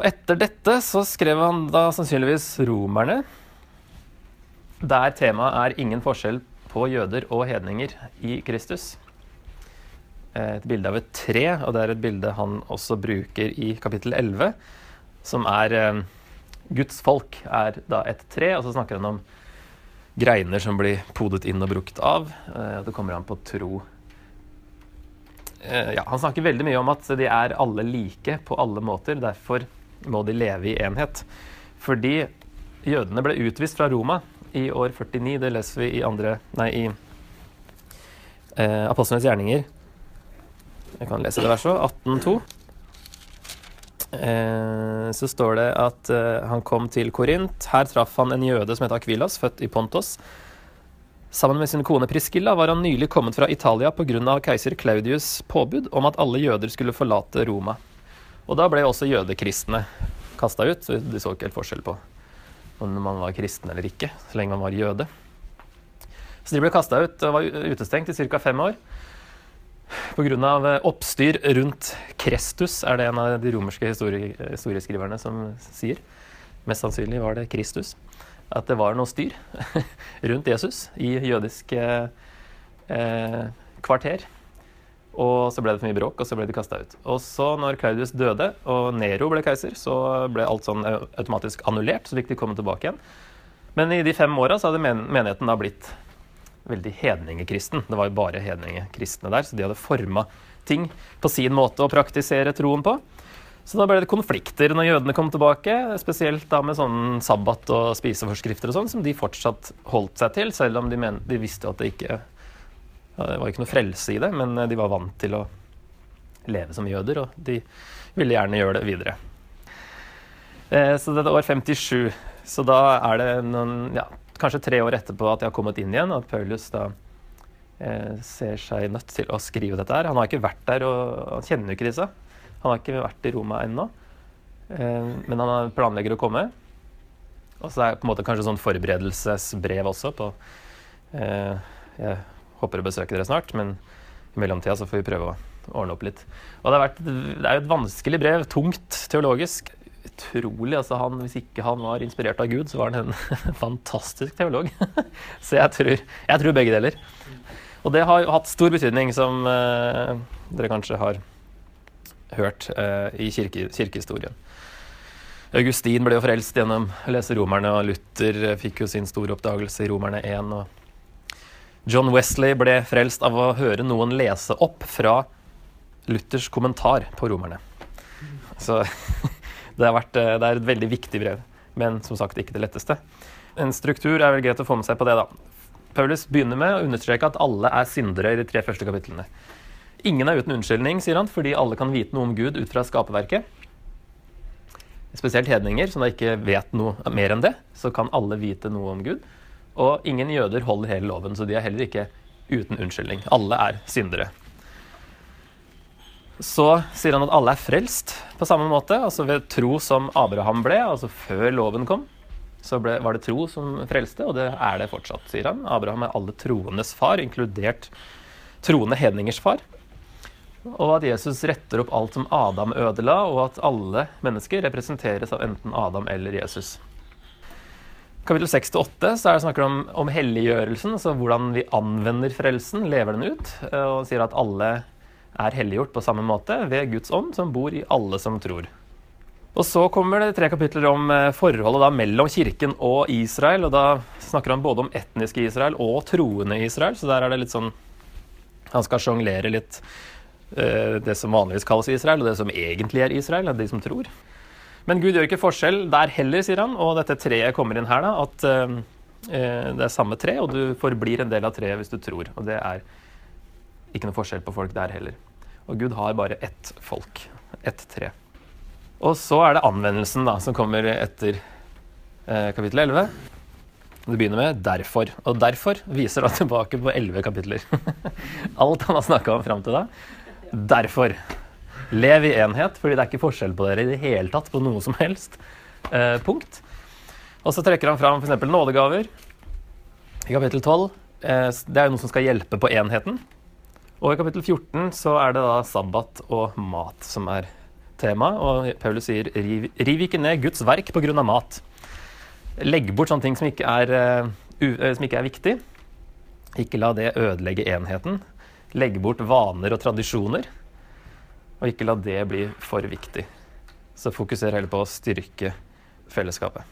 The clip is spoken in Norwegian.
Og etter dette så skrev han da sannsynligvis romerne, der temaet er ingen forskjell på jøder og hedninger i Kristus. Et bilde av et tre, og det er et bilde han også bruker i kapittel 11, som er eh, Guds folk er da et tre, og så snakker han om greiner som blir podet inn og brukt av. Eh, det kommer an på tro. Eh, ja, han snakker veldig mye om at de er alle like på alle måter. Derfor må de leve i enhet. Fordi jødene ble utvist fra Roma i år 49. Det leser vi i, andre, nei, i eh, Apostlenes gjerninger. Jeg kan lese det verset. 18.2. Eh, så står det at eh, han kom til Korint. Her traff han en jøde som het Akvilas, født i Pontos. Sammen med sin kone Priscilla var han nylig kommet fra Italia pga. keiser Claudius' påbud om at alle jøder skulle forlate Roma. Og da ble også jødekristne kasta ut. så De så ikke helt forskjell på om man var kristen eller ikke, så lenge man var jøde. Så de ble kasta ut og var utestengt i ca. fem år. Pga. Eh, oppstyr rundt Krestus, er det en av de romerske historieskriverne som sier. Mest sannsynlig var det Kristus. At det var noe styr rundt Jesus i jødiske eh, kvarter. Og så ble det for mye bråk, og så ble de kasta ut. Og så, når Claudius døde og Nero ble keiser, så ble alt sånn automatisk annullert. Så fikk de komme tilbake igjen. Men i de fem åra så hadde menigheten da blitt veldig hedningekristen. Det var jo bare hedningekristne der, så de hadde forma ting på sin måte å praktisere troen på. Så da ble det konflikter når jødene kom tilbake, spesielt da med sånn sabbat og spiseforskrifter og sånn, som de fortsatt holdt seg til, selv om de, de visste at det ikke det var ikke noe frelse i det, men de var vant til å leve som jøder, og de ville gjerne gjøre det videre. Eh, så det er år 57. Så da er det noen, ja, kanskje tre år etterpå at de har kommet inn igjen, at Paulus da eh, ser seg nødt til å skrive dette her. Han har ikke vært der, og han kjenner jo ikke disse. Han har ikke vært i Roma ennå, eh, men han planlegger å komme. Og så er det på en måte kanskje sånn forberedelsesbrev også på eh, Jeg håper å besøke dere snart, men i mellomtida så får vi prøve å ordne opp litt. Og det, vært, det er jo et vanskelig brev, tungt teologisk. Utrolig. altså han, Hvis ikke han var inspirert av Gud, så var han en fantastisk teolog. så jeg tror, jeg tror, begge deler. Og det har jo hatt stor betydning, som eh, dere kanskje har hørt eh, i kirke, kirkehistorien. Augustin ble jo frelst gjennom å lese Romerne, og Luther fikk jo sin store oppdagelse i Romerne 1. og John Wesley ble frelst av å høre noen lese opp fra Luthers kommentar på romerne. Så det, vært, eh, det, er et veldig viktig brev, men som sagt ikke det letteste. En struktur er vel greit å få med seg på det, da. Paulus begynner med å understreke at alle er syndere i de tre første kapitlene. Ingen er uten unnskyldning, sier han, fordi alle kan vite noe om Gud ut fra skaperverket. Spesielt hedninger, som da ikke vet noe mer enn det. Så kan alle vite noe om Gud. Og ingen jøder holder hele loven, så de er heller ikke uten unnskyldning. Alle er syndere. Så sier han at alle er frelst på samme måte, altså ved tro som Abraham ble, altså før loven kom. Så ble, var det tro som frelste, og det er det fortsatt, sier han. Abraham er alle troendes far, inkludert troende hedningers far. Og at Jesus retter opp alt som Adam ødela, og at alle mennesker representeres av enten Adam eller Jesus kapittel 6-8 så er det snakker om, om helliggjørelsen, altså hvordan vi anvender frelsen, lever den ut, eh, og sier at alle er helliggjort på samme måte ved Guds ånd, som bor i alle som tror. Og Så kommer det tre kapitler om eh, forholdet da mellom kirken og Israel. og Da snakker han både om etniske Israel og troende Israel. Så der er det litt sånn Han skal sjonglere litt uh, det som vanligvis kalles Israel, og det som egentlig er Israel, de som tror. Men Gud gjør ikke forskjell der heller, sier han. Og dette treet kommer inn her, da. At eh, det er samme tre, og du forblir en del av treet hvis du tror. Og det er ikke noe forskjell på folk der heller. Og Gud har bare ett folk. Ett tre. Og så er det anvendelsen da, som kommer etter eh, kapittel 11. Det begynner med 'derfor'. Og 'derfor' viser da tilbake på elleve kapitler. Alt han har snakka om fram til da. Derfor. Lev i enhet, fordi det er ikke forskjell på dere i det hele tatt på noe som helst eh, punkt. Og så trekker han fram f.eks. nådegaver i kapittel 12. Eh, det er jo noe som skal hjelpe på enheten. Og i kapittel 14 så er det da sabbat og mat som er tema, og Paulus sier riv, riv ikke ned Guds verk pga. mat. Legg bort sånne ting som ikke er, uh, som ikke er viktig. Ikke la det ødelegge enheten. Legg bort vaner og tradisjoner. Og ikke la det bli for viktig. Så fokuser heller på å styrke fellesskapet.